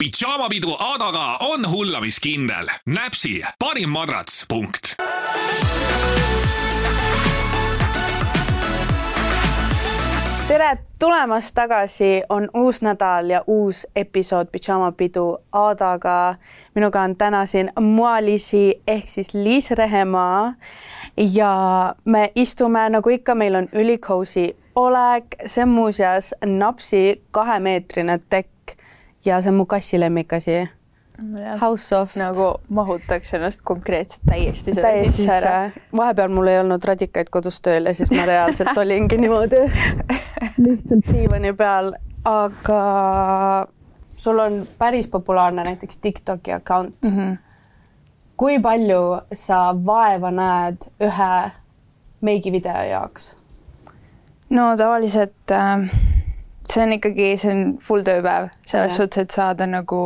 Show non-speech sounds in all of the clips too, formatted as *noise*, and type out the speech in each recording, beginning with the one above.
pidžaamapidu Adaga on hullamiskindel. näpsi parim madrats, punkt. tere tulemast tagasi, on uus nädal ja uus episood Pidžaamapidu Aadaga. minuga on täna siin Moalisi ehk siis Liis Rehemaa ja me istume nagu ikka, meil on ülikoosi olek, see on muuseas napsi kahemeetrine tekk ja see on mu kassi lemmikasi. How soft. nagu mahutaks ennast konkreetselt täiesti selle täiesti sisse ära. vahepeal mul ei olnud radikaid kodus tööl ja siis ma reaalselt *laughs* olingi niimoodi lihtsalt diivani peal, aga sul on päris populaarne näiteks Tiktoki account mm. Mhm. -hmm. kui palju sa vaeva näed ühe meigivideo jaoks? no tavaliselt äh, see on ikkagi, see on full tööpäev selles Jah. suhtes, et saada nagu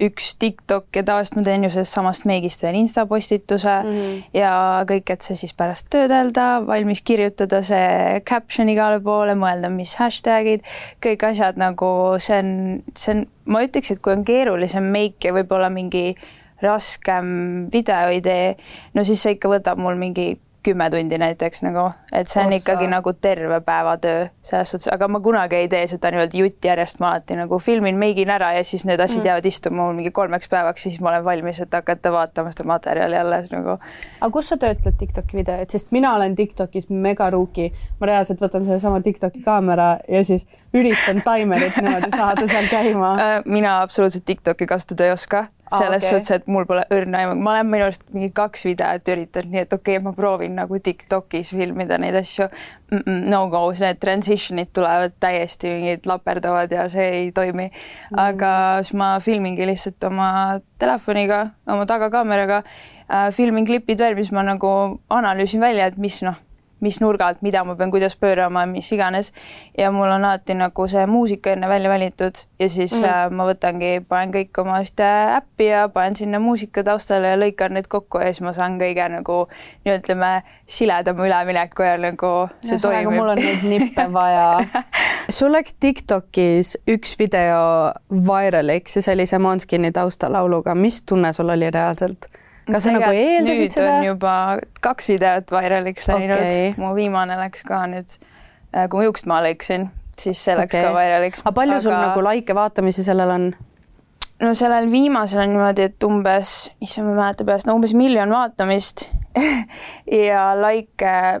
üks TikTok ja tavaliselt ma teen ju sellest samast meigist veel Insta postituse mm. -hmm. ja kõik, et see siis pärast töödelda, valmis kirjutada see caption igale poole, mõelda, mis hashtag'id, kõik asjad nagu see on, see on, ma ütleks, et kui on keerulisem meik ja võib-olla mingi raskem videoidee, no siis see ikka võtab mul mingi kümme tundi näiteks nagu, et see on Ossa. ikkagi nagu terve päeva töö selles suhtes, aga ma kunagi ei tee seda niimoodi jutt järjest, ma alati nagu filmin, meigin ära ja siis need asjad mm. jäävad istuma mul mingi kolmeks päevaks siis ma olen valmis, et hakata vaatama seda materjali alles nagu. aga kus sa töötled Tiktoki videoid, sest mina olen Tiktokis mega rookie, ma reaalselt võtan sellesama Tiktoki kaamera ja siis üritan taimerit niimoodi saada seal käima. Äh, mina absoluutselt TikTok'i kasutada ei oska, selles okei. suhtes, et mul pole õrna aimu, ma olen minu arust mingi kaks videot üritanud, nii et okei okay,, ma proovin nagu TikTokis filmida neid asju mm. -mm, no go, need transition'id tulevad täiesti mingid laperdavad ja see ei toimi mm.. aga siis ma filmingi lihtsalt oma telefoniga, oma tagakaameraga äh,, filmin klipid veel, mis ma nagu analüüsin välja, et mis noh mis nurgalt, mida ma pean, kuidas pöörama, mis iganes. ja mul on alati nagu see muusika enne välja valitud ja siis mm. äh, ma võtangi, panen kõik oma ühte äppi ja panen sinna muusika taustale ja lõikan need kokku ja siis ma saan kõige nagu nii ütleme, siledama ülemineku ja nagu see mul toimib on neid nippe vaja. *laughs* sul läks Tiktokis üks video vairaliks ja see oli see Månskini taustalauluga, mis tunne sul oli reaalselt? Kas sa nagu eeldasid nüüd seda on? juba kaks videot vairaliks läinud okay., mu viimane läks ka nüüd, kui ma juukst maha lõikasin, siis see läks okay. ka vairaliks. aga palju sul nagu laike vaatamisi sellel on? no sellel viimasel on niimoodi, et umbes, issand, ma ei mäleta peast, no umbes miljon vaatamist *laughs* ja likee,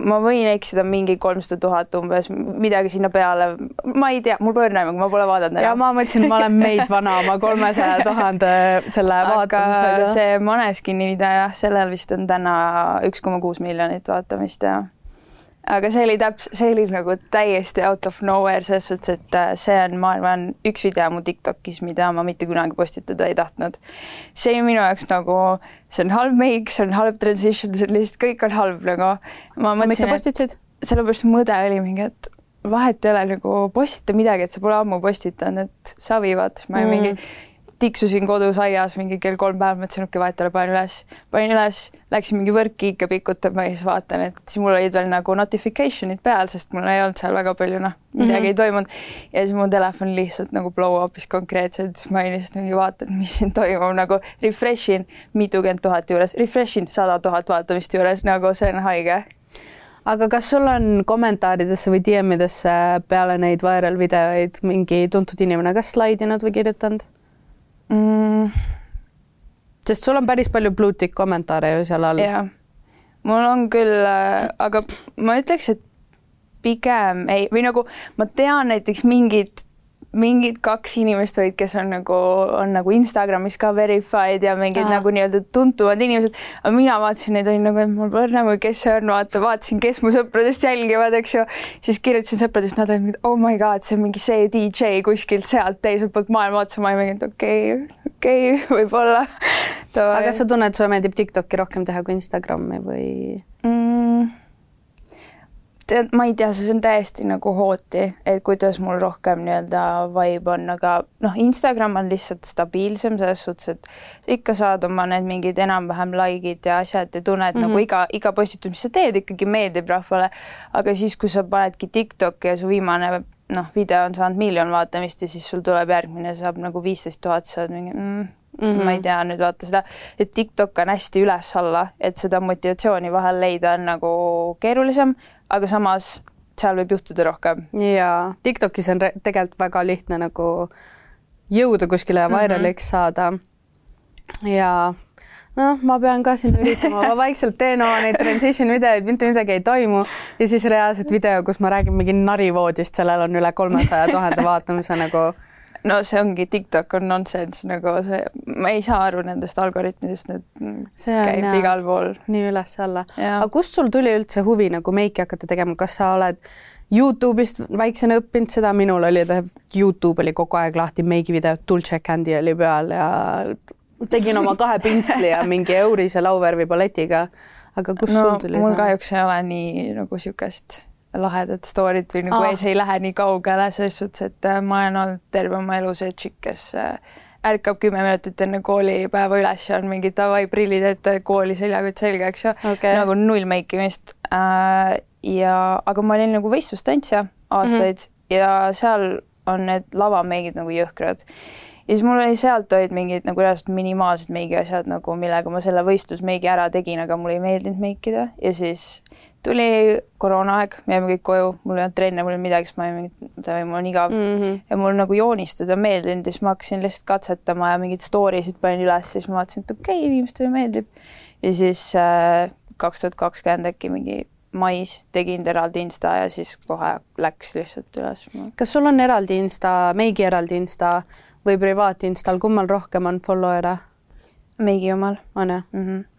ma võin eksida mingi kolmsada tuhat umbes, midagi sinna peale, ma ei tea, mul pole õrna aimu, ma pole vaadanud ja enam. ma mõtlesin, ma olen meid vana oma kolmesaja tuhande selle vaatamisega. see Måneskini video jah, sellel vist on täna üks koma kuus miljonit vaatamist ja aga see oli täps-, see oli nagu täiesti out of nowhere selles suhtes, et äh, see on, ma arvan, üks video mu Tiktokis, mida ma mitte kunagi postitada ei tahtnud. see oli minu jaoks nagu, see on halb make, see on halb transition, see on lihtsalt kõik on halb nagu. ma mõtlesin, et postitasid? sellepärast mõte oli mingi, et vahet ei ole nagu postita midagi, et sa pole ammu postitanud, et savi vaata, siis ma Mm. mm. mingi tiksusin kodus aias mingi kell kolm päeva, mõtlesin, okei okay,, vahet ei ole, panen üles, panin üles, läksin mingi võrki ikka pikutama ja siis vaatan, et siis mul olid veel nagu notification'id peal, sest mul ei olnud seal väga palju noh, midagi mm -hmm. ei toimunud ja siis mu telefon lihtsalt nagu blow up'is konkreetselt, siis ma lihtsalt mingi vaatan, mis siin toimub nagu refresh in mitukümmend tuhat juures, refresh in sada tuhat vaatamist juures, nagu see on haige aga kas sul on kommentaaridesse või DM-idesse peale neid viral videoid mingi tuntud inimene kas slaidinud või kirjutanud? mm,. sest sul on päris palju bluetick kommentaare ju seal all. jah, mul on küll, aga ma ütleks, et pigem ei, või nagu ma tean näiteks mingid mingid kaks inimest olid, kes on nagu, on nagu Instagramis ka verified ja mingid Aa. nagu nii-öelda tuntumad inimesed, aga mina vaatasin neid, olin nagu, et mul pole nagu, kes see on, vaata, vaatasin, kes mu sõpradest jälgivad, eks ju, siis kirjutasin sõpradest, nad olid mingi oh my god, see on mingi see DJ kuskilt sealt teiselt poolt maailma otsa, ma olin mingi, et okei okay,, okei okay, *laughs* võib-olla. aga kas sa tunned, sulle meeldib Tiktoki rohkem teha kui Instagrami või? mm,? tead, ma ei tea, see on täiesti nagu hooti, et kuidas mul rohkem nii-öelda vibe on, aga noh, Instagram on lihtsalt stabiilsem selles suhtes, et sa ikka saad oma need mingid enam-vähem like'id ja asjad ja tunned mm -hmm. nagu iga, iga postitus, mis sa teed, ikkagi meeldib rahvale. aga siis, kui sa panedki Tiktoki ja su viimane noh, video on saanud miljon vaatamist ja siis sul tuleb järgmine, saab nagu viisteist tuhat, sa oled mingi mm, Mm -hmm. ma ei tea nüüd vaata seda, et TikTok on hästi üles-alla, et seda motivatsiooni vahel leida on nagu keerulisem, aga samas seal võib juhtuda rohkem. jaa, TikTokis on tegelikult väga lihtne nagu jõuda kuskile ja viraliks mm -hmm. saada. ja noh, ma pean ka siin üritama, ma vaikselt teen oma neid transition videoid, mitte midagi ei toimu ja siis reaalselt video, kus ma räägin mingi narivoodist, sellel on üle kolmesaja tuhande vaatamise nagu no see ongi, TikTok on nonsense nagu see, ma ei saa aru nendest algoritmidest, need see on, käib jah, igal pool. nii üles-alla. aga kust sul tuli üldse huvi nagu meiki hakata tegema, kas sa oled Youtube'ist väiksena õppinud seda, minul oli, Youtube oli kogu aeg lahti, meigivideod, Dulce Candy oli peal ja tegin oma kahe pintsli ja mingi eurise lauvärvi paletiga. aga kust no, sul tuli see? mul kahjuks ei ole nii nagu niisugust lahedat story't või nagu ah. see ei lähe nii kaugele selles suhtes, et äh, ma olen olnud terve oma elu see tšikk, kes äh, ärkab kümme minutit enne koolipäeva üles ja on mingi davai prillid ette, kooli seljakott selga, eks ju okay., nagu null meikimist äh,. ja, aga ma olin nagu võistlustantsija aastaid mm -hmm. ja seal on need lavameigid nagu jõhkrad ja siis mul oli sealt olid mingid nagu reaalselt minimaalsed meigiasjad nagu, millega ma selle võistlusmeigi ära tegin, aga mulle ei meeldinud meikida ja siis tuli koroonaaeg, me jäime kõik koju, mul ei olnud trenne, mul ei olnud midagi, siis ma olin mingi, mul on igav mm -hmm. ja mul nagu joonistada meeldinud ja siis ma hakkasin lihtsalt katsetama ja mingeid story sid panin üles, siis ma vaatasin, et okei okay,, inimestele meeldib. ja siis äh, kaks tuhat kakskümmend äkki mingi mais tegin eraldi insta ja siis kohe läks lihtsalt üles. kas sul on eraldi insta, meigi eraldi insta või privaaatinstal, kummal rohkem on follower'e? meigi omal. on jah mm? -hmm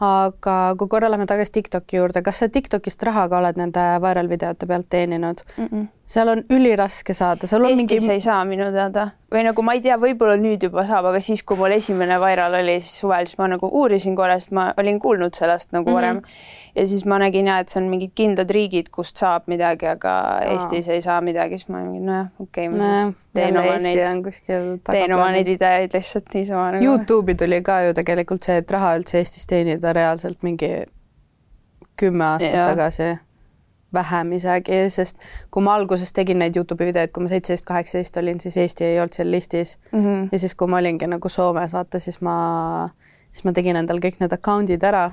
aga kui korra lähme tagasi TikToki juurde, kas sa TikTokist raha ka oled nende viral videote pealt teeninud mm? -mm. Seal on üliraske saada, seal on Eestis mingi. ei saa minu teada või nagu ma ei tea, võib-olla nüüd juba saab, aga siis, kui mul esimene viral oli, siis suvel, siis ma nagu uurisin korra, sest ma olin kuulnud sellest nagu varem mm. -hmm ja siis ma nägin ja et see on mingid kindlad riigid, kust saab midagi, aga Aa. Eestis ei saa midagi, siis ma mingi nojah, okei okay,, ma no, siis teen oma neid, teen oma neid ideid lihtsalt niisama nagu. Youtube'i tuli ka ju tegelikult see, et raha üldse Eestis teenida reaalselt mingi kümme aastat ja. tagasi vähem isegi, sest kui ma alguses tegin neid Youtube'i videoid, kui ma seitseteist, kaheksateist olin, siis Eesti ei olnud seal listis mm. -hmm. ja siis, kui ma olingi nagu Soomes, vaata, siis ma, siis ma tegin endal kõik need account'id ära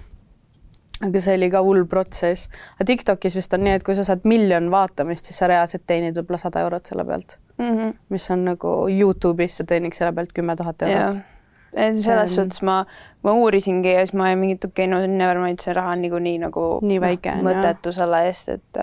aga see oli ka hull protsess. aga TikTokis vist on nii, et kui sa saad miljon vaatamist, siis sa reaalselt teenid võib-olla sada eurot selle pealt mm. -hmm. mis on nagu Youtube'is sa teeniks selle pealt kümme tuhat eurot. Selles on... suhtes ma, ma uurisingi ja siis ma olin mingi, et okei okay,, no never mind, see raha on niikuinii nagu nii väike no, mõttetu selle eest, et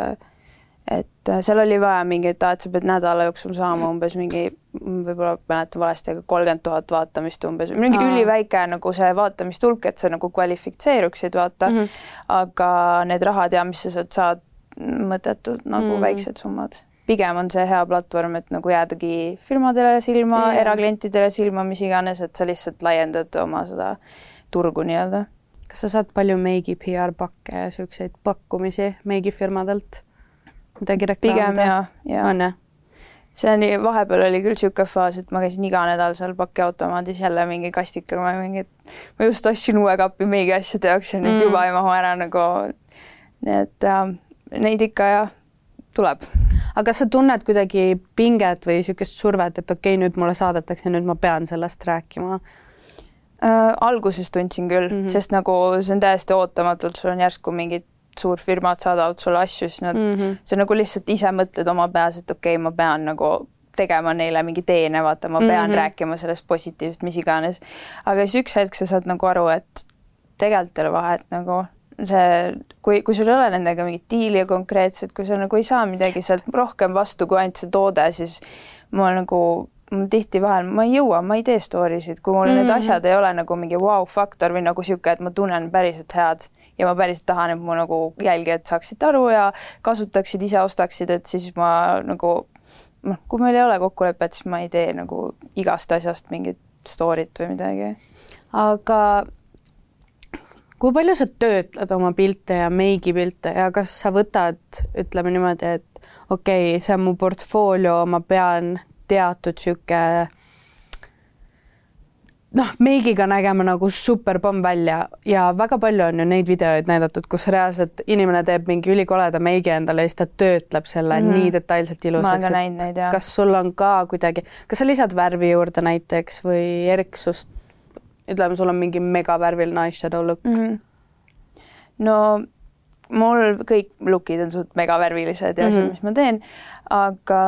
et äh, seal oli vaja mingi, et aa, et sa pead nädala jooksul saama umbes mingi, võib-olla mäletan valesti, aga kolmkümmend tuhat vaatamist umbes, mingi Aa. üliväike nagu see vaatamistulk, et sa nagu kvalifitseeruksid, vaata mm. -hmm. aga need rahad ja mis sa sealt saad, mõttetud nagu mm -hmm. väiksed summad. Pigem on see hea platvorm, et nagu jäädagi firmadele silma yeah., eraklientidele silma, mis iganes, et sa lihtsalt laiendad oma seda turgu nii-öelda. kas sa saad palju meigi PR pakke ja siukseid pakkumisi meigifirmadelt? midagi reklaamida? pigem ja, ja. on jah? see oli, vahepeal oli küll niisugune faas, et ma käisin iga nädal seal pakiautomaadis jälle mingi kastikaga, mingi, ma just ostsin uue kapi mingi asjade jaoks ja nüüd mm. juba ei mahu ära nagu. nii et äh, neid ikka jah, tuleb. aga kas sa tunned kuidagi pinget või niisugust survet, et okei okay,, nüüd mulle saadetakse, nüüd ma pean sellest rääkima äh,? alguses tundsin küll mm, -hmm. sest nagu see on täiesti ootamatult, sul on järsku mingid suurfirmad saadavad sulle asju, siis nad mm, -hmm. sa nagu lihtsalt ise mõtled oma peas, et okei okay,, ma pean nagu tegema neile mingi teene, vaata, ma pean mm -hmm. rääkima sellest positiivsest, mis iganes. aga siis üks hetk sa saad nagu aru, et tegelikult ei ole vahet nagu see, kui, kui sul ei ole nendega mingit diili konkreetset, kui sa nagu ei saa midagi sealt rohkem vastu kui ainult see toode, siis ma nagu tihti vahel ma ei jõua, ma ei tee story sid, kui mul mm -hmm. need asjad ei ole nagu mingi vau-faktor wow või nagu niisugune, et ma tunnen päriselt head ja ma päriselt tahan, et mu nagu jälgijad saaksid aru ja kasutaksid, ise ostaksid, et siis ma nagu noh, kui meil ei ole kokkulepet, siis ma ei tee nagu igast asjast mingit story't või midagi. aga kui palju sa töötled oma pilte ja meigipilte ja kas sa võtad, ütleme niimoodi, et okei okay,, see on mu portfoolio, ma pean teatud niisugune noh, meigiga nägema nagu super pomm välja ja väga palju on ju neid videoid näidatud, kus reaalselt inimene teeb mingi ülikoleda meigi endale ja siis ta töötleb selle mm -hmm. nii detailselt ilusaks. kas sul on ka kuidagi, kas sa lisad värvi juurde näiteks või erksust? Ütleme, sul on mingi megavärviline eyeshadow look mm. -hmm. no mul kõik look'id on suht megavärvilised ja asjad mm, -hmm. mis ma teen, aga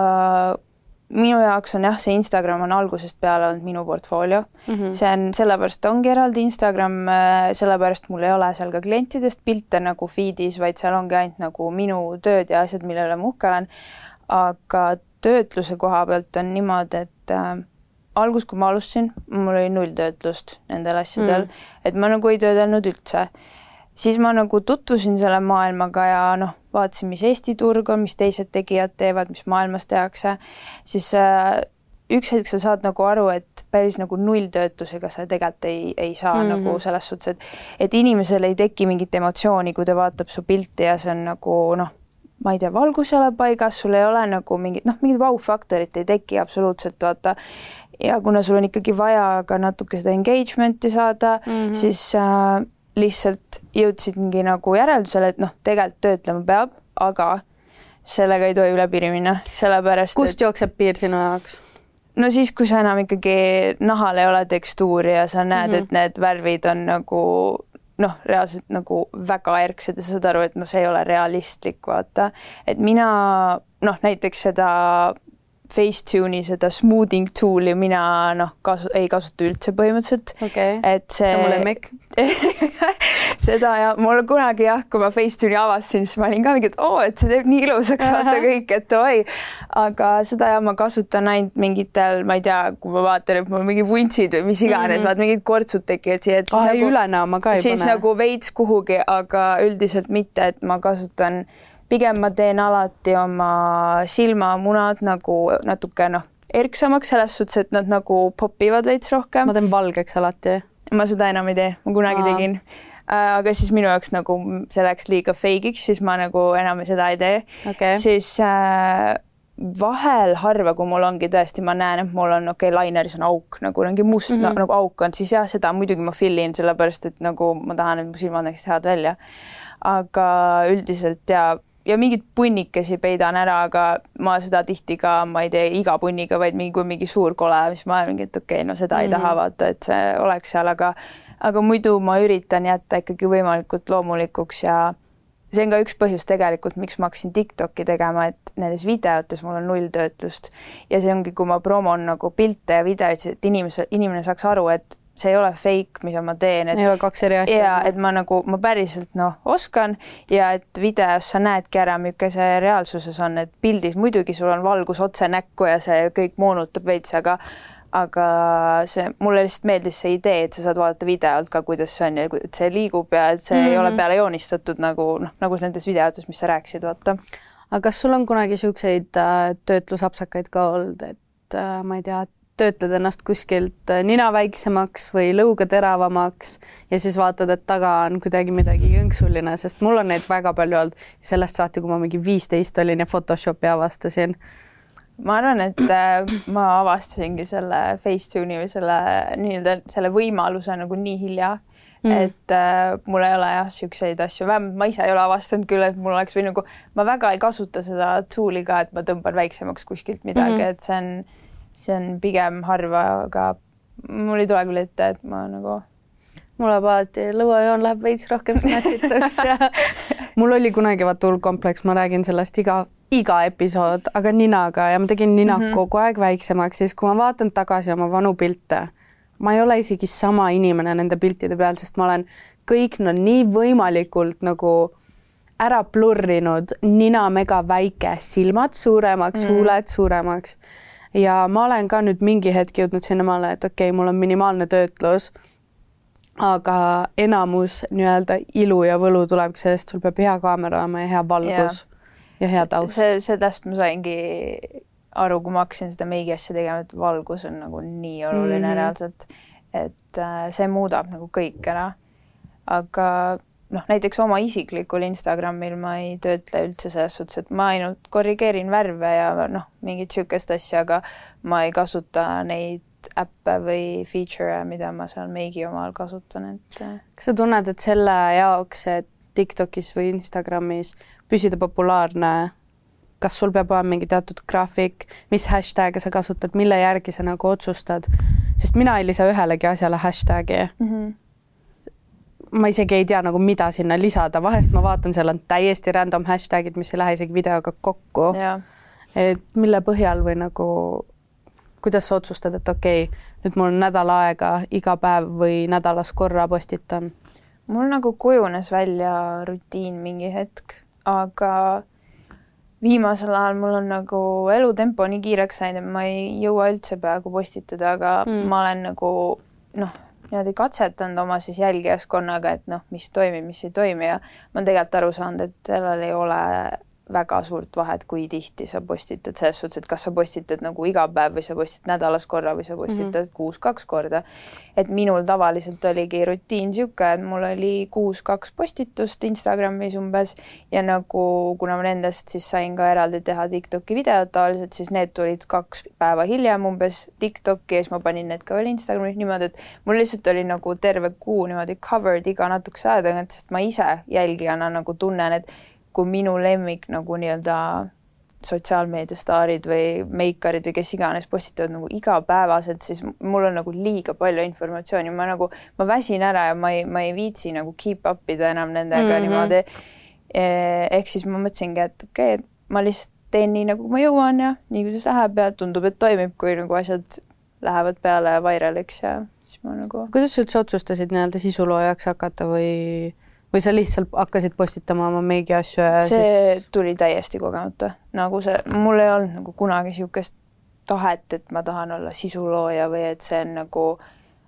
minu jaoks on jah, see Instagram on algusest peale olnud minu portfoolio mm. -hmm. see on, sellepärast ongi eraldi Instagram, äh, sellepärast mul ei ole seal ka klientidest pilte nagu feed'is, vaid seal ongi ainult nagu minu tööd ja asjad, mille üle ma uhke olen. aga töötluse koha pealt on niimoodi, et äh, algus, kui ma alustasin, mul oli null töötlust nendel asjadel mm, et ma nagu ei töödelnud üldse siis ma nagu tutvusin selle maailmaga ja noh, vaatasin, mis Eesti turg on, mis teised tegijad teevad, mis maailmas tehakse, siis äh, üks hetk sa saad nagu aru, et päris nagu nulltöötlusega sa tegelikult ei, ei saa mm -hmm. nagu selles suhtes, et et inimesel ei teki mingit emotsiooni, kui ta vaatab su pilti ja see on nagu noh, ma ei tea, valgus ei ole paigas, sul ei ole nagu mingit noh, mingit vau-faktorit ei teki absoluutselt, vaata. Ja kuna sul on ikkagi vaja ka natuke seda engagement'i saada mm, -hmm. siis äh, lihtsalt jõudsidki nagu järeldusele, et noh, tegelikult töötlema peab, aga sellega ei tohi üle piiri minna, sellepärast kust et... jookseb piir sinu jaoks? no siis, kui sa enam ikkagi nahal ei ole tekstuuri ja sa näed mm, -hmm. et need värvid on nagu noh, reaalselt nagu väga erksad ja sa saad aru, et noh, see ei ole realistlik, vaata. et mina noh, näiteks seda Facetune'i seda smoothing tool'i mina noh, kasu-, ei kasuta üldse põhimõtteliselt okay.. et see. see on mu lemmik *laughs* seda ja mul kunagi jah, kui ma Facetune'i avastasin, siis ma olin ka mingi, et oo, et see teeb nii ilusaks vaata kõik, et oi. aga seda ja ma kasutan ainult mingitel, ma ei tea, kui ma vaatan, et mul mingi vuntsid või mis iganes mm, -hmm. vaat mingid kortsud tekivad siia. aa, ei nagu, ülenäo ma ka ei siis pane. siis nagu veits kuhugi, aga üldiselt mitte, et ma kasutan pigem ma teen alati oma silmamunad nagu natuke noh, erksamaks selles suhtes, et nad nagu popivad veits rohkem. ma teen valgeks alati. ma seda enam ei tee, ma kunagi Aa. tegin äh, aga siis minu jaoks nagu see läks liiga fake'iks, siis ma nagu enam seda ei tee okay.. siis äh, vahel harva, kui mul ongi tõesti, ma näen, et mul on okei okay,, laineris on auk nagu mingi must mm -hmm. nagu auk on, siis jah, seda muidugi ma fill in sellepärast, et nagu ma tahan, et mu silmad näeksid head välja. aga üldiselt ja ja mingeid punnikesi peidan ära, aga ma seda tihti ka, ma ei tee iga punniga, vaid mingi, kui mingi suur kole, siis ma mingi, et okei okay,, no seda mm -hmm. ei taha mhm. vaata, et see oleks seal, aga aga muidu ma üritan jätta ikkagi võimalikult loomulikuks ja see on ka üks põhjus tegelikult, miks ma hakkasin Tiktoki tegema, et nendes videotes mul on null töötlust ja see ongi, kui ma promon nagu pilte ja videoid, et inimese, inimene saaks aru, et see ei ole fake, mida ma teen, et ei ole kaks eri asja. ja et ma nagu, ma päriselt noh, oskan ja et videos sa näedki ära, milline see reaalsuses on, et pildis muidugi sul on valgus otse näkku ja see kõik moonutab veits, aga aga see, mulle lihtsalt meeldis see idee, et sa saad vaadata videolt ka, kuidas see on ja et see liigub ja et see mm -hmm. ei ole mhm. peale joonistatud nagu noh, nagu nendes videotes, mis sa rääkisid, vaata. aga kas sul on kunagi niisuguseid äh, töötlusapsakaid ka olnud, et äh, ma ei tea, töötled ennast kuskilt äh, nina väiksemaks või lõuga teravamaks ja siis vaatad, et taga on kuidagi midagi jõnksuline, sest mul on neid väga palju olnud sellest saati, kui ma mingi viisteist olin ja Photoshopi avastasin. ma arvan, et äh, ma avastasingi selle Facetune'i või selle nii-öelda selle võimaluse nagu nii hilja mm.. et äh, mul ei ole jah, niisuguseid asju, vähemalt ma ise ei ole avastanud küll, et mul oleks või nagu ma väga ei kasuta seda tool'i ka, et ma tõmban väiksemaks kuskilt midagi mm, -hmm. et see on see on pigem harva, aga mul ei tule küll ette, et ma nagu mul läheb alati, lõuajoon läheb veits rohkem snatšituks ja *laughs* mul oli kunagi vaata hull kompleks, ma räägin sellest iga, iga episood, aga ninaga ja ma tegin nina mm -hmm. kogu aeg väiksemaks, siis kui ma vaatan tagasi oma vanu pilte, ma ei ole isegi sama inimene nende piltide peal, sest ma olen kõik no nii võimalikult nagu ära plurrinud, nina mega väike, silmad suuremaks mm, -hmm. huuled suuremaks ja ma olen ka nüüd mingi hetk jõudnud sinnamaale, et okei okay,, mul on minimaalne töötlus, aga enamus nii-öelda ilu ja võlu tulebki sellest, sul peab hea kaamera olema ja hea valgus ja, ja hea taust. see, sellest ma saingi aru, kui ma hakkasin seda meigi asja tegema, et valgus on nagu nii oluline mm -hmm. reaalselt, et äh, see muudab nagu kõik ära. aga noh, näiteks oma isiklikul Instagramil ma ei töötle üldse selles suhtes, et ma ainult korrigeerin värve ja noh, mingit niisugust asja, aga ma ei kasuta neid äppe või feature'e, mida ma seal meigi omal kasutan, et. äh, kas sa tunned, et selle jaoks, et TikTokis või Instagramis püsida populaarne, kas sul peab olema mingi teatud graafik, mis hashtag'e sa kasutad, mille järgi sa nagu otsustad, sest mina ei lisa ühelegi asjale hashtag'i mm. -hmm. Ma isegi ei tea nagu, mida sinna lisada, vahest ma vaatan, seal on täiesti random hashtag'id, mis ei lähe isegi videoga kokku. et mille põhjal või nagu, kuidas sa otsustad, et okei okay,, nüüd mul on nädal aega, iga päev või nädalas korra postitan? mul nagu kujunes välja rutiin mingi hetk, aga viimasel ajal mul on nagu elutempo nii kiireks läinud, et ma ei jõua üldse peaaegu postitada, aga mm. ma olen nagu noh, niimoodi katsetanud oma siis jälgijaskonnaga, et noh, mis toimib, mis ei toimi ja ma olen tegelikult aru saanud, et sellel ei ole väga suurt vahet, kui tihti sa postitad, selles suhtes, et kas sa postitad nagu iga päev või sa postitad nädalas korra või sa postitad kuus kaks korda. et minul tavaliselt oligi rutiin niisugune, et mul oli kuus-kaks postitust Instagramis umbes ja nagu kuna ma nendest siis sain ka eraldi teha Tiktoki videod tavaliselt, siis need tulid kaks päeva hiljem umbes Tiktoki ja siis ma panin need ka veel Instagramis niimoodi, et mul lihtsalt oli nagu terve kuu niimoodi covered iga natukese aja tagant, sest ma ise jälgijana nagu tunnen, et kui minu lemmik nagu nii-öelda sotsiaalmeediastaarid või meikarid või kes iganes postitavad nagu igapäevaselt, siis mul on nagu liiga palju informatsiooni, ma nagu, ma väsin ära ja ma ei, ma ei viitsi nagu keep up ida enam nendega mm. -hmm. niimoodi. ehk siis ma mõtlesingi, et okei okay,, ma lihtsalt teen nii, nagu ma jõuan ja nii kui see läheb ja tundub, et toimib, kui nagu asjad lähevad peale vairaliks ja siis ma nagu kuidas sa üldse otsustasid nii-öelda sisuloojaks hakata või, või sa lihtsalt hakkasid postitama oma meigi asju ja see siis tuli täiesti kogemata, nagu see, mul ei olnud nagu kunagi niisugust tahet, et ma tahan olla sisulooja või et see on nagu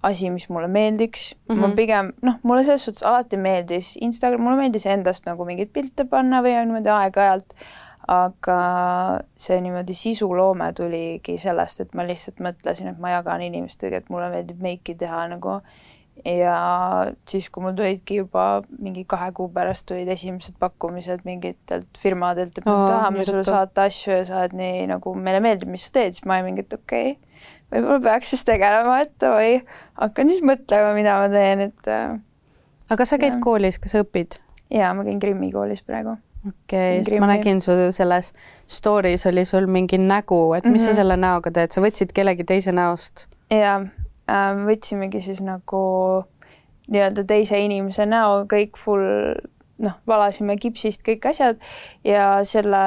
asi, mis mulle meeldiks mm. -hmm. ma Mhm. pigem noh, mulle selles suhtes alati meeldis Instagram, mulle meeldis endast nagu mingeid pilte panna või niimoodi aeg-ajalt, aga see niimoodi sisuloome tuligi sellest, et ma lihtsalt mõtlesin, et ma jagan inimestega, et mulle meeldib meiki teha nagu ja siis, kui mul tulidki juba mingi kahe kuu pärast tulid esimesed pakkumised mingitelt firmadelt, et me Aa, tahame sulle saata asju ja sa oled nii nagu, meile meeldib, mis sa teed, siis ma olin mingi, et okei okay, võib-olla peaks siis tegelema, et oi, hakkan siis mõtlema, mida ma teen, et äh, aga sa käid jah. koolis, kas sa õpid? ja ma käin Krimmi koolis praegu. okei okay,, ma nägin sul selles story's oli sul mingi nägu, et mis mm -hmm. sa Mhm. selle näoga teed, sa võtsid kellegi teise näost? ja äh, võtsimegi siis nagu nii-öelda teise inimese näo kõik full noh, valasime kipsist kõik asjad ja selle,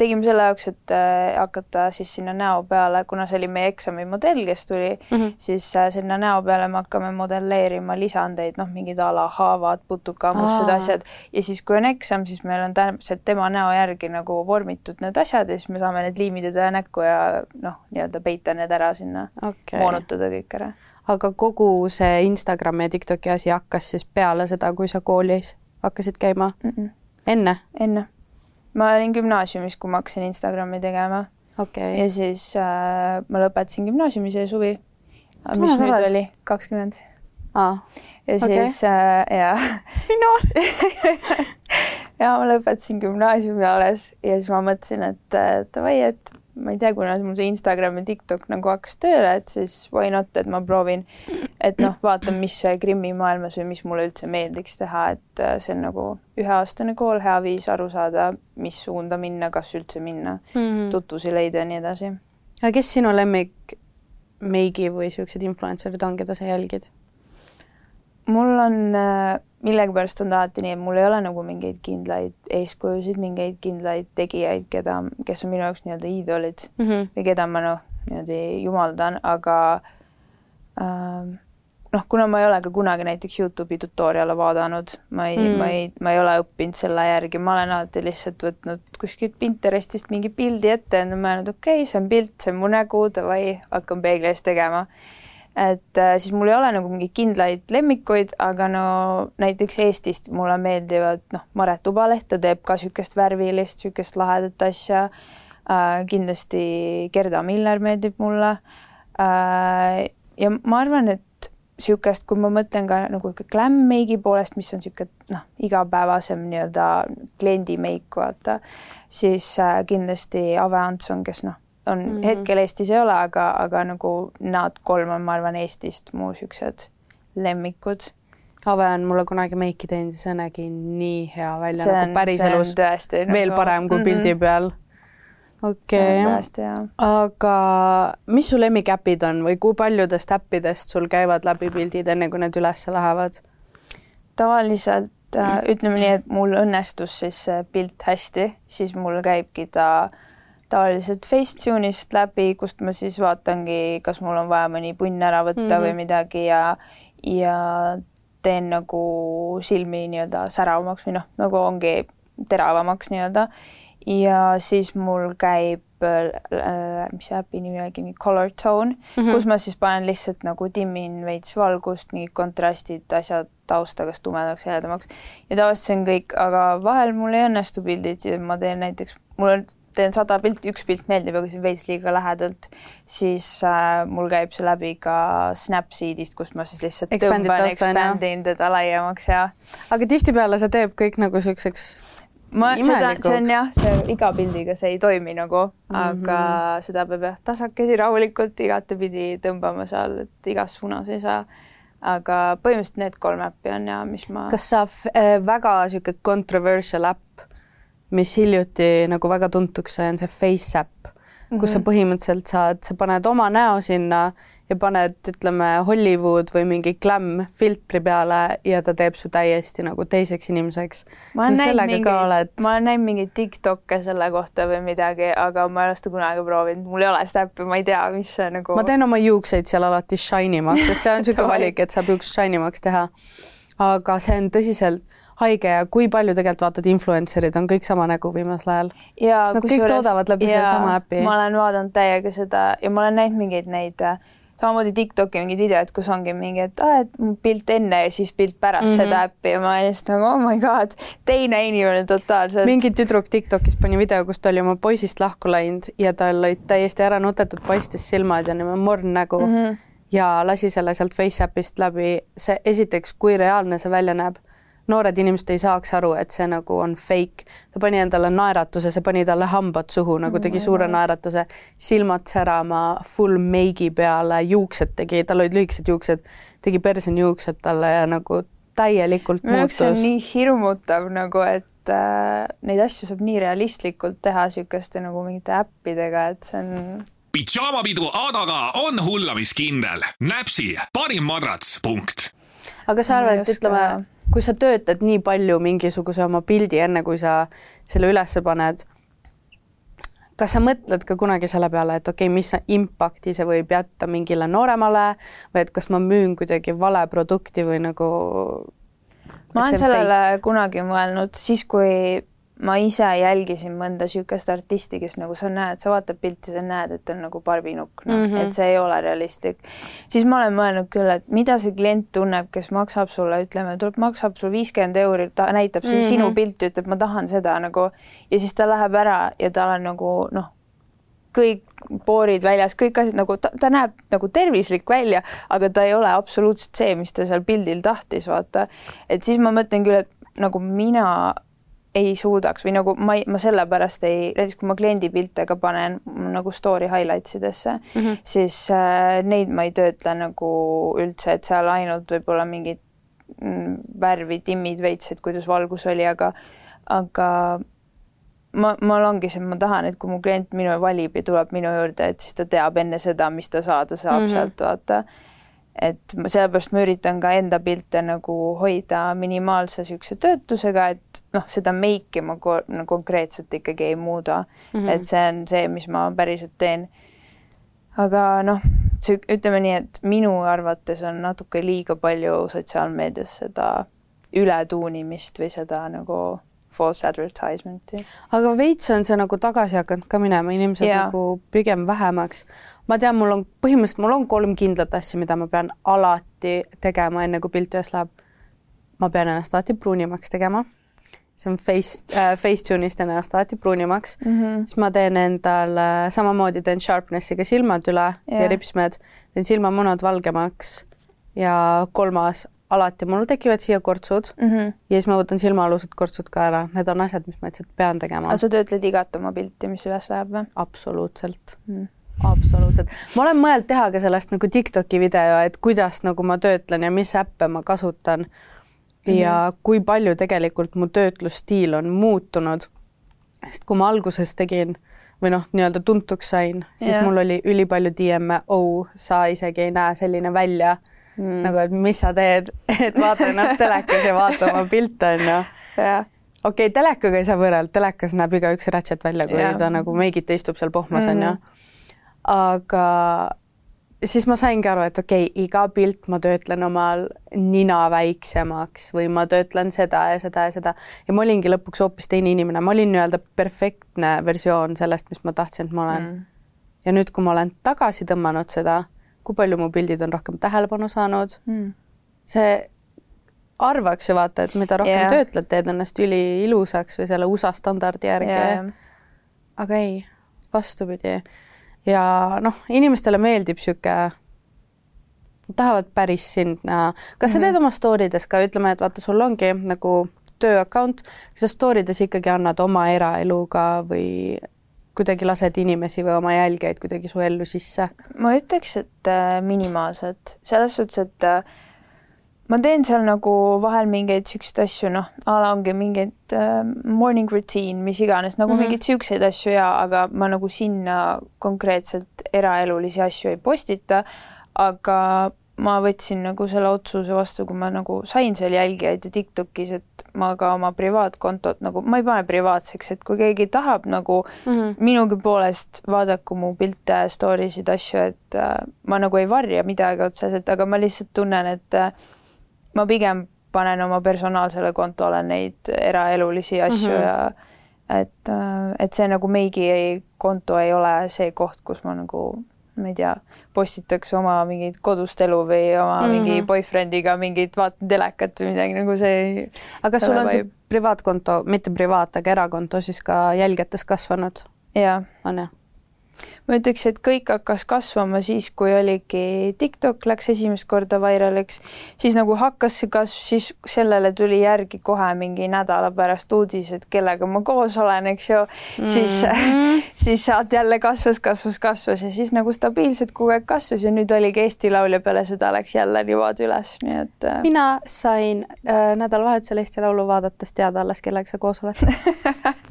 tegime selle jaoks, et äh, hakata siis sinna näo peale, kuna see oli meie eksami modell, kes tuli mm. -hmm. siis äh, sinna näo peale me hakkame modelleerima lisandeid, noh, mingid a la haavad, putukammused, Aa. asjad. ja siis, kui on eksam, siis meil on täpselt tema näo järgi nagu vormitud need asjad ja siis me saame need liimida näkku ja noh, nii-öelda peita need ära sinna okay., moonutada kõik ära. aga kogu see Instagrami ja Tiktoki asi hakkas siis peale seda, kui sa koolis hakkasid käima Mm -mm. enne? enne. ma olin gümnaasiumis, kui ma hakkasin Instagrami tegema okei ja siis äh, ma lõpetasin gümnaasiumi see suvi. Mis nüüd oled? oli, kakskümmend. ja siis äh, ja nii noor *laughs* ja ma lõpetasin gümnaasiumi alles ja siis ma mõtlesin, et äh, davai, et ma ei tea, kuna mul see Instagram ja TikTok nagu hakkas tööle, et siis why not, et ma proovin, et noh, vaatan, mis see Krimmi maailmas või mis mulle üldse meeldiks teha, et äh, see on nagu üheaastane kool, hea viis aru saada, mis suunda minna, kas üldse minna, mm.. tutvusi leida ja nii edasi. aga kes sinu lemmik meigi või siuksed influencer'id on, keda sa jälgid? Mul on äh, millegipärast on alati nii, et mul ei ole nagu mingeid kindlaid eeskujusid, mingeid kindlaid tegijaid, keda, kes on minu jaoks nii-öelda iidolid mm. -hmm. või keda ma noh, niimoodi jumaldan, aga ähm, noh, kuna ma ei ole ka kunagi näiteks Youtube'i tutorial'e vaadanud, ma ei mm., ma ei, ma ei ole õppinud selle järgi, ma olen alati lihtsalt võtnud kuskilt Pinterestist mingi pildi ette ja mõelnud, okei okay,, see on pilt, see on mu nägu, davai, hakkan peegli ees tegema et äh, siis mul ei ole nagu mingeid kindlaid lemmikuid, aga no näiteks Eestist mulle meeldivad noh, Maret Ubaleht, ta teeb ka niisugust värvilist, niisugust lahedat asja äh,. kindlasti Gerda Miller meeldib mulle äh,. ja ma arvan, et niisugust, kui ma mõtlen ka nagu ikka glam-meigi poolest, mis on niisugune noh, igapäevasem nii-öelda kliendi meik, vaata, siis äh, kindlasti Ave Anson, kes noh, on mm -hmm. hetkel Eestis ei ole, aga, aga nagu nad kolm on, ma arvan, Eestist mu siuksed lemmikud. Ave on mulle kunagi meiki teinud ja see nägi nii hea välja see nagu päriselus. veel nagu... parem kui mm -hmm. pildi peal. okei okay., aga mis su lemmikäpid on või kui paljudest äppidest sul käivad läbi pildid, enne kui need üles lähevad? tavaliselt äh, ütleme nii, et mul õnnestus siis pilt hästi, siis mul käibki ta tavaliselt Facetune'ist läbi, kust ma siis vaatangi, kas mul on vaja mõni punn ära võtta mm -hmm. või midagi ja ja teen nagu silmi nii-öelda säravamaks või noh, nagu ongi teravamaks nii-öelda. ja siis mul käib äh,, mis see äpi nimi oligi, mingi Color Tone mm, -hmm. kus ma siis panen lihtsalt nagu timmin veits valgust, mingid kontrastid, asjad tausta kas tumedaks, heledamaks ja tavaliselt see on kõik, aga vahel mul ei õnnestu pildid, ma teen näiteks, mul on teen sada pilti, üks pilt meeldib, aga see on veits liiga lähedalt, siis äh, mul käib see läbi ka Snapseedist, kust ma siis lihtsalt Expandid tõmban, expandin teda laiemaks ja. aga tihtipeale see teeb kõik nagu siukseks ma, seda, see on jah, see iga pildiga see ei toimi nagu mm, -hmm. aga seda peab jah tasakesi rahulikult igatepidi tõmbama seal, et igas suunas ei saa aga põhimõtteliselt need kolm äppi on ja mis ma. kas sa äh, väga sihuke controversial äpp mis hiljuti nagu väga tuntuks sai, on see FaceApp mm, -hmm. kus sa mhm. põhimõtteliselt saad, sa paned oma näo sinna ja paned, ütleme, Hollywood või mingi glam filtri peale ja ta teeb su täiesti nagu teiseks inimeseks. ma olen näinud mingeid Tiktok'e selle kohta või midagi, aga ma ei ole seda kunagi proovinud, mul ei ole seda äppi, ma ei tea, mis see nagu. ma teen oma juukseid seal alati shine imaks, sest see on niisugune *laughs* valik, et saab juuksed shine imaks teha. aga see on tõsiselt haige ja kui palju tegelikult vaatad, influencer'id on kõik sama nägu viimasel ajal. Nad kõik juures, toodavad läbi sellesama äpi. ma olen vaadanud täiega seda ja ma olen näinud mingeid neid äh, samamoodi Tiktoki mingid videod, kus ongi mingi, et aa, et pilt enne ja siis pilt pärast mm -hmm. seda äppi ja ma olin lihtsalt nagu oh my god, teine inimene totaalselt. mingi tüdruk Tiktokis pani video, kus ta oli oma poisist lahku läinud ja tal olid täiesti ära nutetud, paistis silmad ja niimoodi morn nägu mm. -hmm ja lasi selle sealt Faceappist läbi, see esiteks, kui reaalne see välja näeb noored inimesed ei saaks aru, et see nagu on fake. ta pani endale naeratuse, see pani talle hambad suhu, nagu tegi oh suure naeratuse, silmad särama, full meigi peale, juuksed tegi, tal olid lühikesed juuksed, tegi persenijuuksed talle ja nagu täielikult minu jaoks see on nii hirmutav nagu, et äh, neid asju saab nii realistlikult teha niisuguste nagu mingite äppidega, et see on pidžaamapidu Adaga on hullamiskindel. näpsi parim madrats, punkt. aga sa arvad, et ütleme kui sa töötad nii palju mingisuguse oma pildi, enne kui sa selle üles paned, kas sa mõtled ka kunagi selle peale, et okei okay,, mis impakti see võib jätta mingile nooremale või et kas ma müün kuidagi vale produkti või nagu ma olen sellele fake? kunagi mõelnud siis, kui ma ise jälgisin mõnda niisugust artisti, kes nagu sa näed, sa vaatad pilti, sa näed, et on nagu barbinukk, noh mm -hmm., et see ei ole realistlik. siis ma olen mõelnud küll, et mida see klient tunneb, kes maksab sulle, ütleme, tuleb, maksab sulle viiskümmend euri, ta näitab mm -hmm. sinu pilti, ütleb, ma tahan seda nagu ja siis ta läheb ära ja tal on nagu noh, kõik poorid väljas, kõik asjad nagu ta, ta näeb nagu tervislik välja, aga ta ei ole absoluutselt see, mis ta seal pildil tahtis, vaata. et siis ma mõtlen küll, et nagu mina ei suudaks või nagu ma ma sellepärast ei, näiteks kui ma kliendi pilte ka panen nagu story highlights idesse mm, -hmm. siis äh, neid ma ei töötle nagu üldse, et seal ainult võib-olla mingid mm, värvi timmid veits, et kuidas valgus oli, aga, aga ma, mul ongi see, ma tahan, et kui mu klient minu valib ja tuleb minu juurde, et siis ta teab enne seda, mis ta saada saab mm -hmm. sealt vaata et sellepärast ma üritan ka enda pilte nagu hoida minimaalse niisuguse töötusega, et noh, seda meiki ma ko no, konkreetselt ikkagi ei muuda mm. -hmm. et see on see, mis ma päriselt teen. aga noh, ütleme nii, et minu arvates on natuke liiga palju sotsiaalmeedias seda ületuunimist või seda nagu false advertisement'i. aga veits on see nagu tagasi hakanud ka minema, inimesed ja. nagu pigem vähemaks ma tean, mul on põhimõtteliselt, mul on kolm kindlat asja, mida ma pean alati tegema, enne kui pilt üles läheb. ma pean ennast alati pruunimaks tegema. see on face äh,, Facetune'ist ennast alati pruunimaks mm. -hmm. siis ma teen endale, samamoodi teen sharpnessiga silmad üle yeah. ja ripsmed, teen silmamunad valgemaks ja kolmas, alati mul tekivad siia kortsud mm. -hmm. ja siis ma võtan silmaalused kortsud ka ära, need on asjad, mis ma lihtsalt pean tegema. aga sa töötled igat oma pilti, mis üles läheb või? absoluutselt mm., absoluutselt. ma olen mõelnud teha ka sellest nagu Tiktoki video, et kuidas nagu ma töötlen ja mis äppe ma kasutan mm -hmm. ja kui palju tegelikult mu töötlusstiil on muutunud. sest kui ma alguses tegin või noh, nii-öelda tuntuks sain, siis yeah. mul oli ülipalju DM-e, oh, sa isegi ei näe selline välja mm. nagu, et mis sa teed, *laughs* et vaata ennast telekas ja vaata oma pilte, onju. okei telekaga ei saa võrrelda, telekas näeb igaüks ratchet välja, kui ja. ta nagu meigita istub seal pohmas, onju. Mhm. aga siis ma saingi aru, et okei okay,, iga pilt ma töötlen omal nina väiksemaks või ma töötlen seda ja seda ja seda ja ma olingi lõpuks hoopis teine inimene, ma olin nii-öelda perfektne versioon sellest, mis ma tahtsin, et ma olen mm.. ja nüüd, kui ma olen tagasi tõmmanud seda, kui palju mu pildid on rohkem tähelepanu saanud mm., see arvaks ju vaata, et mida rohkem yeah. töötled, teed ennast üliilusaks või selle USA standardi järgi yeah.. aga ei, vastupidi ja noh, inimestele meeldib niisugune, tahavad päris sind näha. kas sa teed mhm. oma story des ka, ütleme, et vaata, sul ongi nagu töö account, kas sa story des ikkagi annad oma eraelu ka või kuidagi lased inimesi või oma jälgijaid kuidagi su ellu sisse? ma ütleks, et äh, minimaalselt, selles suhtes, et äh, ma teen seal nagu vahel mingeid siukseid asju, noh, a la ongi mingeid äh, morning routine, mis iganes, nagu mm -hmm. mingeid siukseid asju ja, aga ma nagu sinna konkreetselt eraelulisi asju ei postita. aga ma võtsin nagu selle otsuse vastu, kui ma nagu sain seal jälgijaid ja Tiktokis, et ma ka oma privaatkontot nagu, ma ei pane privaatseks, et kui keegi tahab nagu mm -hmm. minugi poolest vaadaku mu pilte, story sid, asju, et äh, ma nagu ei varja midagi otseselt, aga ma lihtsalt tunnen, et äh, ma pigem panen oma personaalsele kontole neid eraelulisi asju mm -hmm. ja et, et see nagu meigi konto ei ole see koht, kus ma nagu ma ei tea, postitaks oma mingit kodust elu või oma mm -hmm. mingi boyfriend'iga mingit vaatan telekat või midagi nagu see aga kas sul on see privaatkonto, mitte privaat, aga erakonto siis ka jälgijates kasvanud? on jah? Ma ütleks, et kõik hakkas kasvama siis, kui oligi TikTok läks esimest korda vairaliks, siis nagu hakkas see kasv, siis sellele tuli järgi kohe mingi nädala pärast uudis, et kellega ma koos olen, eks ju mm. -hmm. siis, *laughs* siis sealt jälle kasvas, kasvas, kasvas ja siis nagu stabiilselt kogu aeg kasvas ja nüüd oligi Eesti Laul ja peale seda läks jälle niimoodi üles, nii et. Äh, mina sain äh, nädalavahetusel Eesti Laulu vaadates teada alles, kellega sa koos oled *laughs*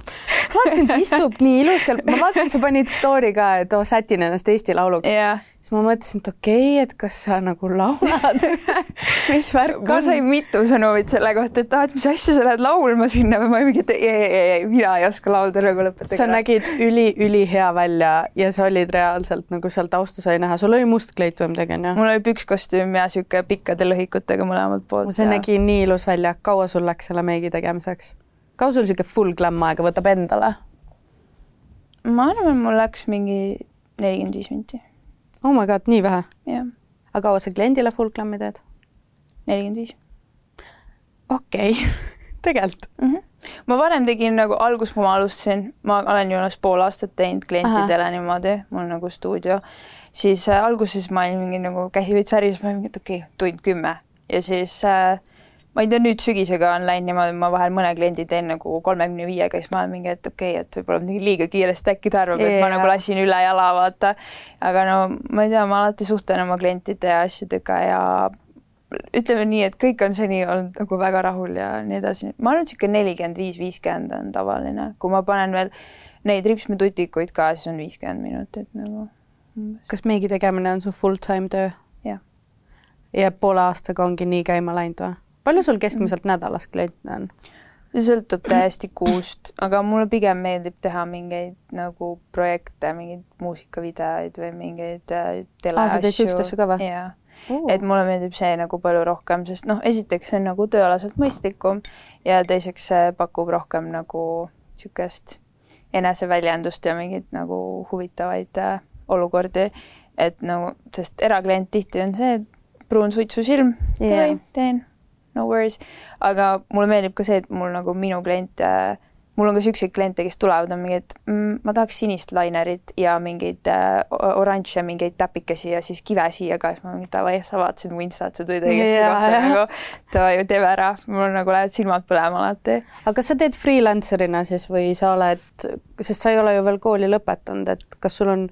vaatasin, ta istub nii ilus seal, ma vaatasin, sa panid story ka, et oo, sätin ennast Eesti Lauluks yeah siis ma mõtlesin, et okei okay,, et kas sa nagu laulad *laughs* mis värk on? ma sain mitu sõnumit selle kohta, et ah, et mis asja sa lähed laulma sinna või ma mingi, et ei, ei, ei, mina ei oska laulda nagu lõpetage. sa nägid üli-ülihea välja ja sa olid reaalselt nagu seal taustas oli näha, sul oli must kleit või midagi onju? mul oli pükskostüüm ja sihuke pikkade lõhikutega mõlemalt poolt. see ja... nägi nii ilus välja, kaua sul läks selle meigi tegemiseks? kaua sul sihuke full glam aega võtab endale? Ma arvan, mul läks mingi nelikümmend viis minti oh my god, nii vähe? jah. aga kaua sa kliendile full glam'i teed? nelikümmend viis. okei okay. *laughs* tegelikult mm. -hmm. ma varem tegin nagu alguses, kui ma alustasin, ma olen ju alles pool aastat teinud klientidele Aha. niimoodi, mul nagu stuudio, siis äh, alguses ma olin mingi nagu käsi veits väris, ma olin mingi, et okei okay,, tund kümme ja siis äh, ma ei tea, nüüd sügisega on läinud niimoodi, ma vahel mõne kliendi teen nagu kolmekümne viiega, siis ma olen mingi, et okei okay,, et võib-olla midagi liiga kiiresti, äkki ta arvab yeah., et ma nagu lasin üle jala, vaata. aga no ma ei tea, ma alati suhtlen oma klientide ja asjadega ja ütleme nii, et kõik on seni olnud nagu väga rahul ja nii edasi. ma arvan, et niisugune nelikümmend viis, viiskümmend on tavaline, kui ma panen veel neid ripsmetutikuid ka, siis on viiskümmend minutit nagu. kas meigi tegemine on su full time töö? jah. ja poole aastaga ongi nii käima läinud või? Palju sul keskmiselt nädalas kliente on? see sõltub täiesti kuust, aga mulle pigem meeldib teha mingeid nagu projekte, mingeid muusikavideoid või mingeid äh, teleasju. jaa et mulle meeldib see nagu palju rohkem, sest noh, esiteks see on nagu tööalaselt mõistlikum ja teiseks see pakub rohkem nagu niisugust eneseväljendust ja mingeid nagu huvitavaid äh, olukordi. et nagu, sest eraklient tihti on see, et pruun suitsusilm yeah., teen no worries, aga mulle meeldib ka see, et mul nagu minu kliente mul on ka siukseid kliente, kes tulevad, on mingi, et mm, ma tahaks sinist linerit ja mingeid äh, oranže, mingeid täpikesi ja siis kive siia ka, siis ma mingi davai, sa vaatasid mu instat, sa tulid õigesse Jaa, kohta nagu. Davai, teeme ära, mul nagu lähevad silmad põlema alati. aga kas sa teed freelancer'ina siis või sa oled, sest sa ei ole ju veel kooli lõpetanud, et kas sul on,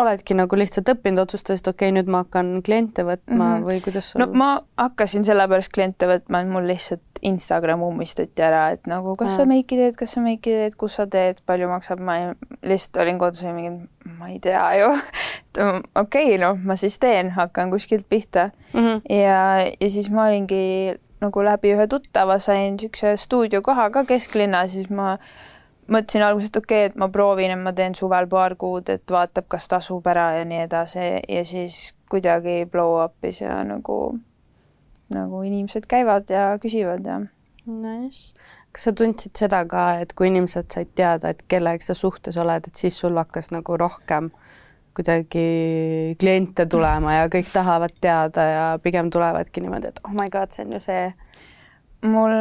oledki nagu lihtsalt õppinud, otsustasid, okei okay,, nüüd ma hakkan kliente võtma mm -hmm. või kuidas sul no ma hakkasin sellepärast kliente võtma, et mul lihtsalt Instagram ummistati ära, et nagu kas Aa. sa meiki teed, kas sa meiki teed, kus sa teed, palju maksab, ma ei, lihtsalt olin kodus ja mingi, ma ei tea ju. *laughs* et okei okay,, noh, ma siis teen, hakkan kuskilt pihta mm? -hmm. ja, ja siis ma olingi nagu läbi ühe tuttava sain niisuguse stuudiokoha ka kesklinnas, siis ma mõtlesin alguses, et okei okay,, et ma proovin, et ma teen suvel paar kuud, et vaatab, kas tasub ära ja nii edasi ja siis kuidagi blow up'is ja nagu, nagu inimesed käivad ja küsivad ja Nice. kas sa tundsid seda ka, et kui inimesed said teada, et kellega sa suhtes oled, et siis sul hakkas nagu rohkem kuidagi kliente tulema ja kõik tahavad teada ja pigem tulevadki niimoodi, et oh my god, see on ju see. mul,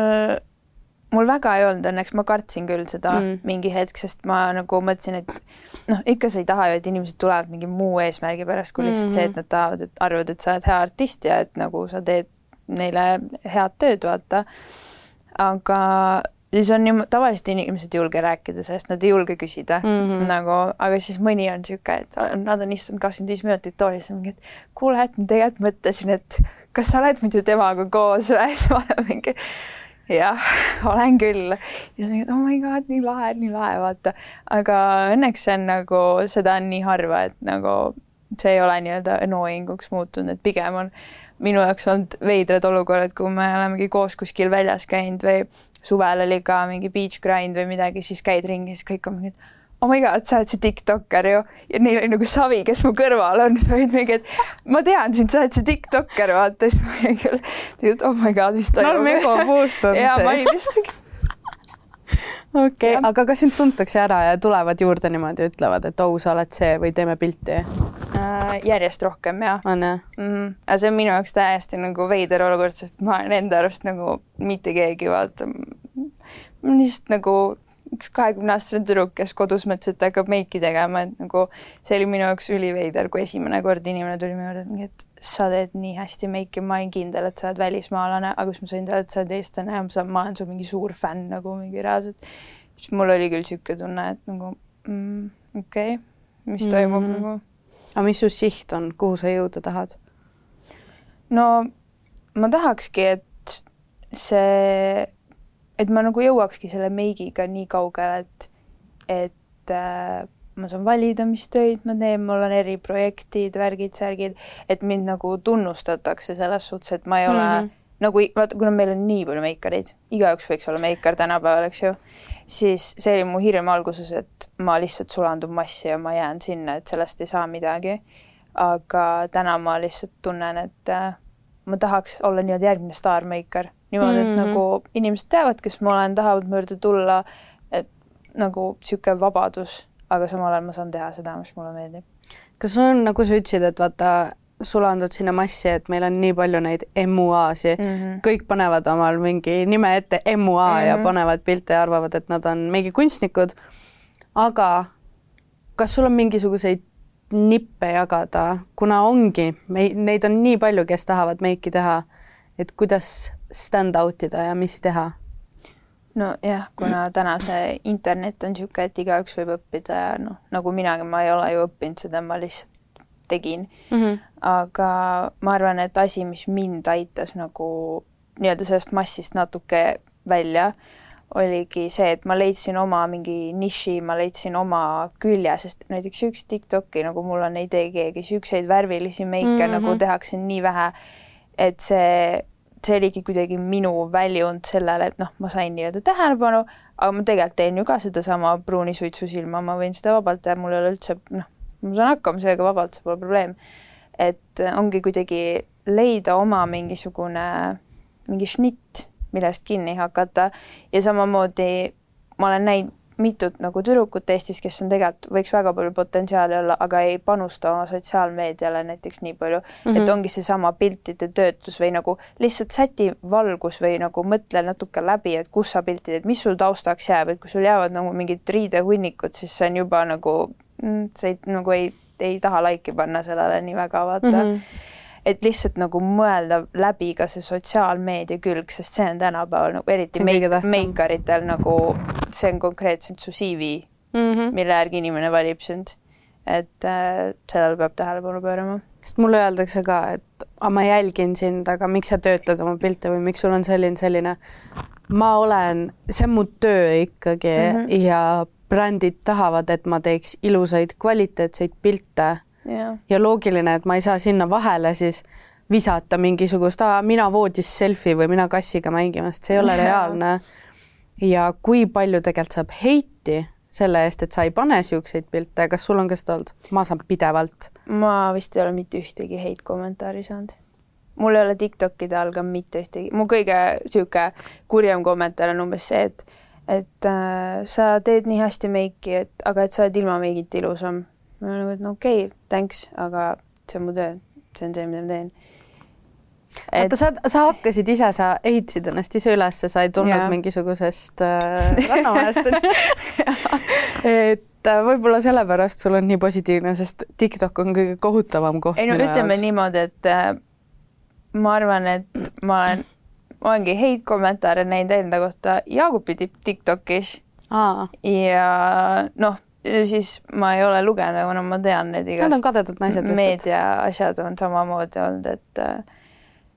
mul väga ei olnud õnneks, ma kartsin küll seda Mm. mm. mingi hetk, sest ma nagu mõtlesin, et noh, ikka sa ei taha ju, et inimesed tulevad mingi muu eesmärgi pärast, kui lihtsalt see, et nad tahavad, et arvavad, et sa oled hea artist ja et nagu sa teed neile head tööd, vaata. aga siis on ju tavaliselt inimesed ei julge rääkida sellest, nad ei julge küsida mm. -hmm. nagu, aga siis mõni on niisugune, et nad on istunud kakskümmend viis minutit toolis ja mingi, et kuule, et ma tegelikult mõtlesin, et kas sa oled muidu temaga koos või, *laughs* siis ma olen mingi jah, *laughs* olen küll. ja siis mingi, oh my god, nii lahe, nii lahe, vaata. aga õnneks see on nagu, seda on nii harva, et nagu see ei ole nii-öelda annoying uks muutunud, et pigem on minu jaoks olnud veidrad olukorrad, kui me olemegi koos kuskil väljas käinud või suvel oli ka mingi beach grind või midagi, siis käid ringi, siis kõik on mingi, et oh my god, sa oled see tiktokker ju. ja neil oli nagu savi, kes mu kõrval on, siis ma olin mingi, et ma tean sind, sa oled see tiktokker, vaata, siis ma olin küll, et oh my god, mis toimub. Norm Ego boost on ja ma see. olin lihtsalt okei okay, aga kas sind tuntakse ära ja tulevad juurde niimoodi, ütlevad, et oh, sa oled see või teeme pilti, äh, järjest rohkem ja on jah? mm. -hmm. aga see on minu jaoks täiesti nagu veider olukord, sest ma olen enda arust nagu mitte keegi vaata. lihtsalt nagu üks kahekümneaastane tüdruk, kes kodus mõtles, et ta hakkab meiki tegema, et nagu see oli minu jaoks üliveider, kui esimene kord inimene tuli minu juurde, et sa teed nii hästi meiki, ma olin kindel, et sa oled välismaalane, aga siis ma sain teada, et sa oled eestlane ja ma saan- ma olen su mingi suur fänn nagu mingi reaalselt. siis mul oli küll niisugune tunne, et nagu mm, okei okay,, mis toimub Mhm. mm -hmm. nagu aga mis su siht on, kuhu sa jõuda tahad? no ma tahakski, et see, et ma nagu jõuakski selle meigiga nii kaugele, et, et äh, ma saan valida, mis töid ma teen, mul on eriprojektid, värgid, särgid, et mind nagu tunnustatakse selles suhtes, et ma ei ole mm. -hmm. nagu, vaata, kuna meil on nii palju meikareid, igaüks võiks olla meikar tänapäeval, eks ju, siis see oli mu hirm alguses, et ma lihtsalt sulandun massi ja ma jään sinna, et sellest ei saa midagi. aga täna ma lihtsalt tunnen, et äh, ma tahaks olla nii-öelda järgmine staarmeikar, niimoodi, et Mhm. nagu inimesed teavad, kes ma olen, tahavad mu juurde tulla, et nagu niisugune vabadus, aga samal ajal ma saan teha seda, mis mulle meeldib. kas sul on, nagu sa ütlesid, et vaata, sulandud sinna massi, et meil on nii palju neid MUA-si mm, Mhm. kõik panevad omal mingi nime ette MUA mm -hmm. ja Mhm. panevad pilte ja arvavad, et nad on mingi kunstnikud. aga kas sul on mingisuguseid nippe jagada, kuna ongi, neid on nii palju, kes tahavad meiki teha, et kuidas stand out ida ja mis teha? nojah, kuna täna see internet on niisugune, et igaüks võib õppida ja noh, nagu minagi, ma ei ole ju õppinud seda, ma lihtsalt tegin mm. -hmm. aga ma arvan, et asi, mis mind aitas nagu nii-öelda sellest massist natuke välja, oligi see, et ma leidsin oma mingi niši, ma leidsin oma külje, sest näiteks üks Tiktoki, nagu mul on, ei tee keegi, siukseid värvilisi meike mm. -hmm. nagu tehakse nii vähe, et see, see oligi kuidagi minu väljund sellele, et noh, ma sain nii-öelda tähelepanu, aga ma tegelikult teen ju ka sedasama pruuni suitsusilma, ma võin seda vabalt teha, mul ei ole üldse noh, ma saan hakkama sellega vabalt, see pole probleem. et ongi kuidagi leida oma mingisugune, mingi šnitt, millest kinni hakata ja samamoodi ma olen näinud mitut nagu tüdrukut Eestis, kes on tegelikult, võiks väga palju potentsiaali olla, aga ei panusta oma sotsiaalmeediale näiteks nii palju mm, -hmm. et mhm. ongi seesama piltide töötlus või nagu lihtsalt säti valgus või nagu mõtle natuke läbi, et kus sa pilti teed, mis sul taustaks jääb, et kui sul jäävad nagu mingid riidehunnikud, siis see on juba nagu, mm, sa ei, nagu ei, ei taha laiki panna sellele nii väga, vaata mm. -hmm et lihtsalt nagu mõelda läbi ka see sotsiaalmeedia külg, sest see on tänapäeval nagu eriti meik-, meikaritel nagu, see on konkreetselt su CV mm, -hmm. mille järgi inimene valib sind. et äh, sellele peab tähelepanu pöörama. sest mulle öeldakse ka, et ma jälgin sind, aga miks sa töötled oma pilte või miks sul on selline, selline. ma olen, see on mu töö ikkagi mm -hmm. ja brändid tahavad, et ma teeks ilusaid kvaliteetseid pilte yeah.. ja loogiline, et ma ei saa sinna vahele siis visata mingisugust, mina voodis selfie või mina kassiga mängimas, see ei ole *laughs* reaalne. ja kui palju tegelikult saab heiti selle eest, et sa ei pane niisuguseid pilte, kas sul on ka seda olnud? ma saan pidevalt. ma vist ei ole mitte ühtegi heit-kommentaari saanud. mul ei ole Tiktokide all ka mitte ühtegi, mu kõige niisugune kurjem kommentaar on umbes see, et et äh, sa teed nii hästi meiki, et aga et sa oled ilma meigita ilusam ma olen nagu, et no okei okay,, thanks, aga see on mu töö, see on see, mida ma teen et.... oota, sa, sa hakkasid ise, sa ehitasid ennast ise üles, sa ei tulnud yeah. mingisugusest äh, *laughs* rannamajast et äh, võib-olla sellepärast sul on nii positiivne, sest TikTok on kõige kohutavam koht. ei no ütleme jaoks. niimoodi, et äh, ma arvan, et ma olen, olengi häid kommentaare näinud enda kohta Jaagupi TikTokis. ja noh siis ma ei ole lugenud, aga no ma tean need igast. Nad on kadedad naised lihtsalt. meedia asjad on samamoodi olnud, et äh,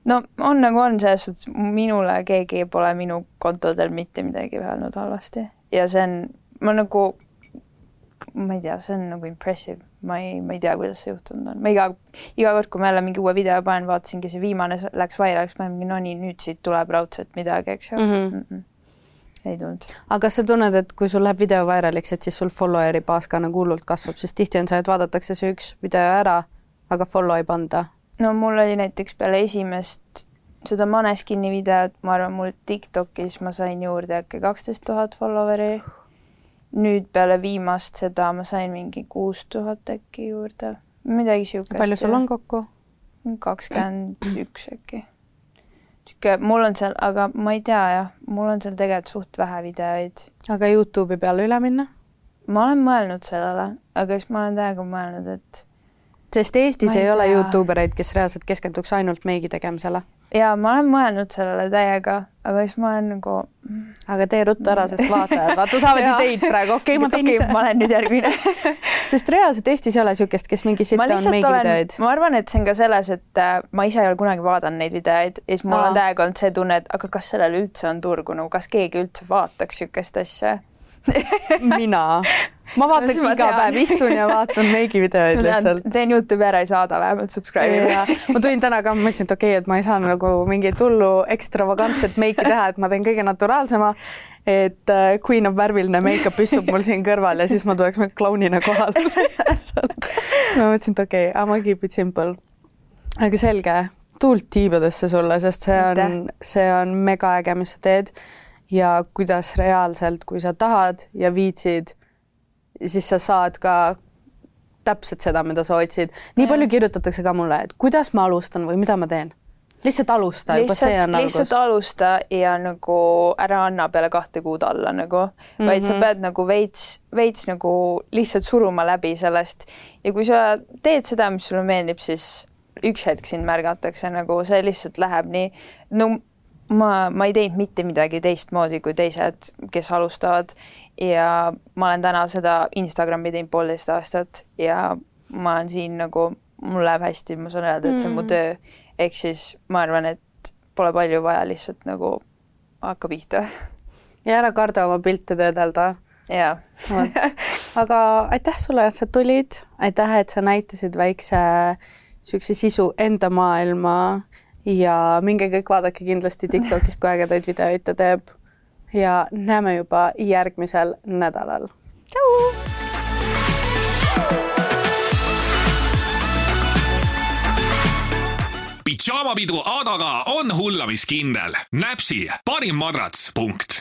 no on nagu on, selles suhtes minule keegi pole minu kontodel mitte midagi öelnud halvasti ja see on, ma nagu, ma ei tea, see on nagu impressive, ma ei, ma ei tea, kuidas see juhtunud on, ma iga, iga kord, kui ma jälle mingi uue video panen, vaatasingi, see viimane läks vairaliks, ma mingi no nii, nüüd siit tuleb raudselt midagi, eks ju mm. -hmm. Mm -mm ei tulnud. aga kas sa tunned, et kui sul läheb video vairaliks, et siis sul follower'i baas ka nagu hullult kasvab, sest tihti on see, et vaadatakse see üks video ära, aga follow ei panda? no mul oli näiteks peale esimest seda Maneskini videot, ma arvan, mul Tiktokis ma sain juurde äkki kaksteist tuhat follower'i. nüüd peale viimast seda ma sain mingi kuus tuhat äkki juurde, midagi siukest. palju sul on kokku? kakskümmend üks äkki sihuke, mul on seal, aga ma ei tea jah, mul on seal tegelikult suht vähe videoid. aga Youtube'i peale üle minna? ma olen mõelnud sellele, aga siis ma olen täiega mõelnud, et sest Eestis ei, ei ole Youtube ereid, kes reaalselt keskenduks ainult meigi tegemisele ja ma olen mõelnud sellele täiega, aga siis ma olen nagu. aga tee ruttu ära, sest vaatajad, vaata saavad ideid *laughs* praegu, okei okay,, ma teen okay, ise. ma olen nüüd järgmine *laughs* sest reaalselt Eestis ei ole niisugust, kes mingi sitte on meigivideoid. ma arvan, et see on ka selles, et äh, ma ise ei ole kunagi vaadanud neid videoid ja siis mul Aa. on täiega olnud see tunne, et aga kas sellel üldse on turgu, nagu kas keegi üldse vaataks niisugust asja mina *laughs* ma vaatan iga tean. päev, istun ja vaatan meigivideoid lihtsalt. teen Youtube'i ära, ei saada vähemalt subscribe'i. *laughs* ma tulin täna ka, ma mõtlesin, et okei okay,, et ma ei saa nagu mingit hullu ekstravagantset meiki teha, et ma teen kõige naturaalsema. et uh, Queen of värviline make-up istub mul siin kõrval ja siis ma tuleks klounina kohale *laughs* ma mõtlesin, et okei okay,, I m keep it simple. aga selge, tuult tiibadesse sulle, sest see on, see on mega äge, mis sa teed ja kuidas reaalselt, kui sa tahad ja viitsid siis sa saad ka täpselt seda, mida sa otsid. nii ja. palju kirjutatakse ka mulle, et kuidas ma alustan või mida ma teen. lihtsalt alusta, juba see on algus. lihtsalt alusta ja nagu ära anna peale kahte kuud alla nagu mm, -hmm. vaid sa mhm. pead nagu veits, veits nagu lihtsalt suruma läbi sellest ja kui sa teed seda, mis sulle meeldib, siis üks hetk sind märgatakse, nagu see lihtsalt läheb nii, no ma, ma ei teinud mitte midagi teistmoodi kui teised, kes alustavad ja ma olen täna seda Instagrami teinud poolteist aastat ja ma olen siin nagu, mul läheb hästi, ma saan öelda, et see on mu mm. töö. ehk siis ma arvan, et pole palju vaja, lihtsalt nagu hakka pihta. ja ära karda oma pilte töödelda. jaa. aga aitäh sulle, et sa tulid, aitäh, et sa näitasid väikse niisuguse sisu enda maailma ja minge kõik vaadake kindlasti Tiktokist, kui ägedaid videoid ta teeb ja näeme juba järgmisel nädalal. tšau. pidžaamapidu Adaga on hullamiskindel. näpsi parim madrats, punkt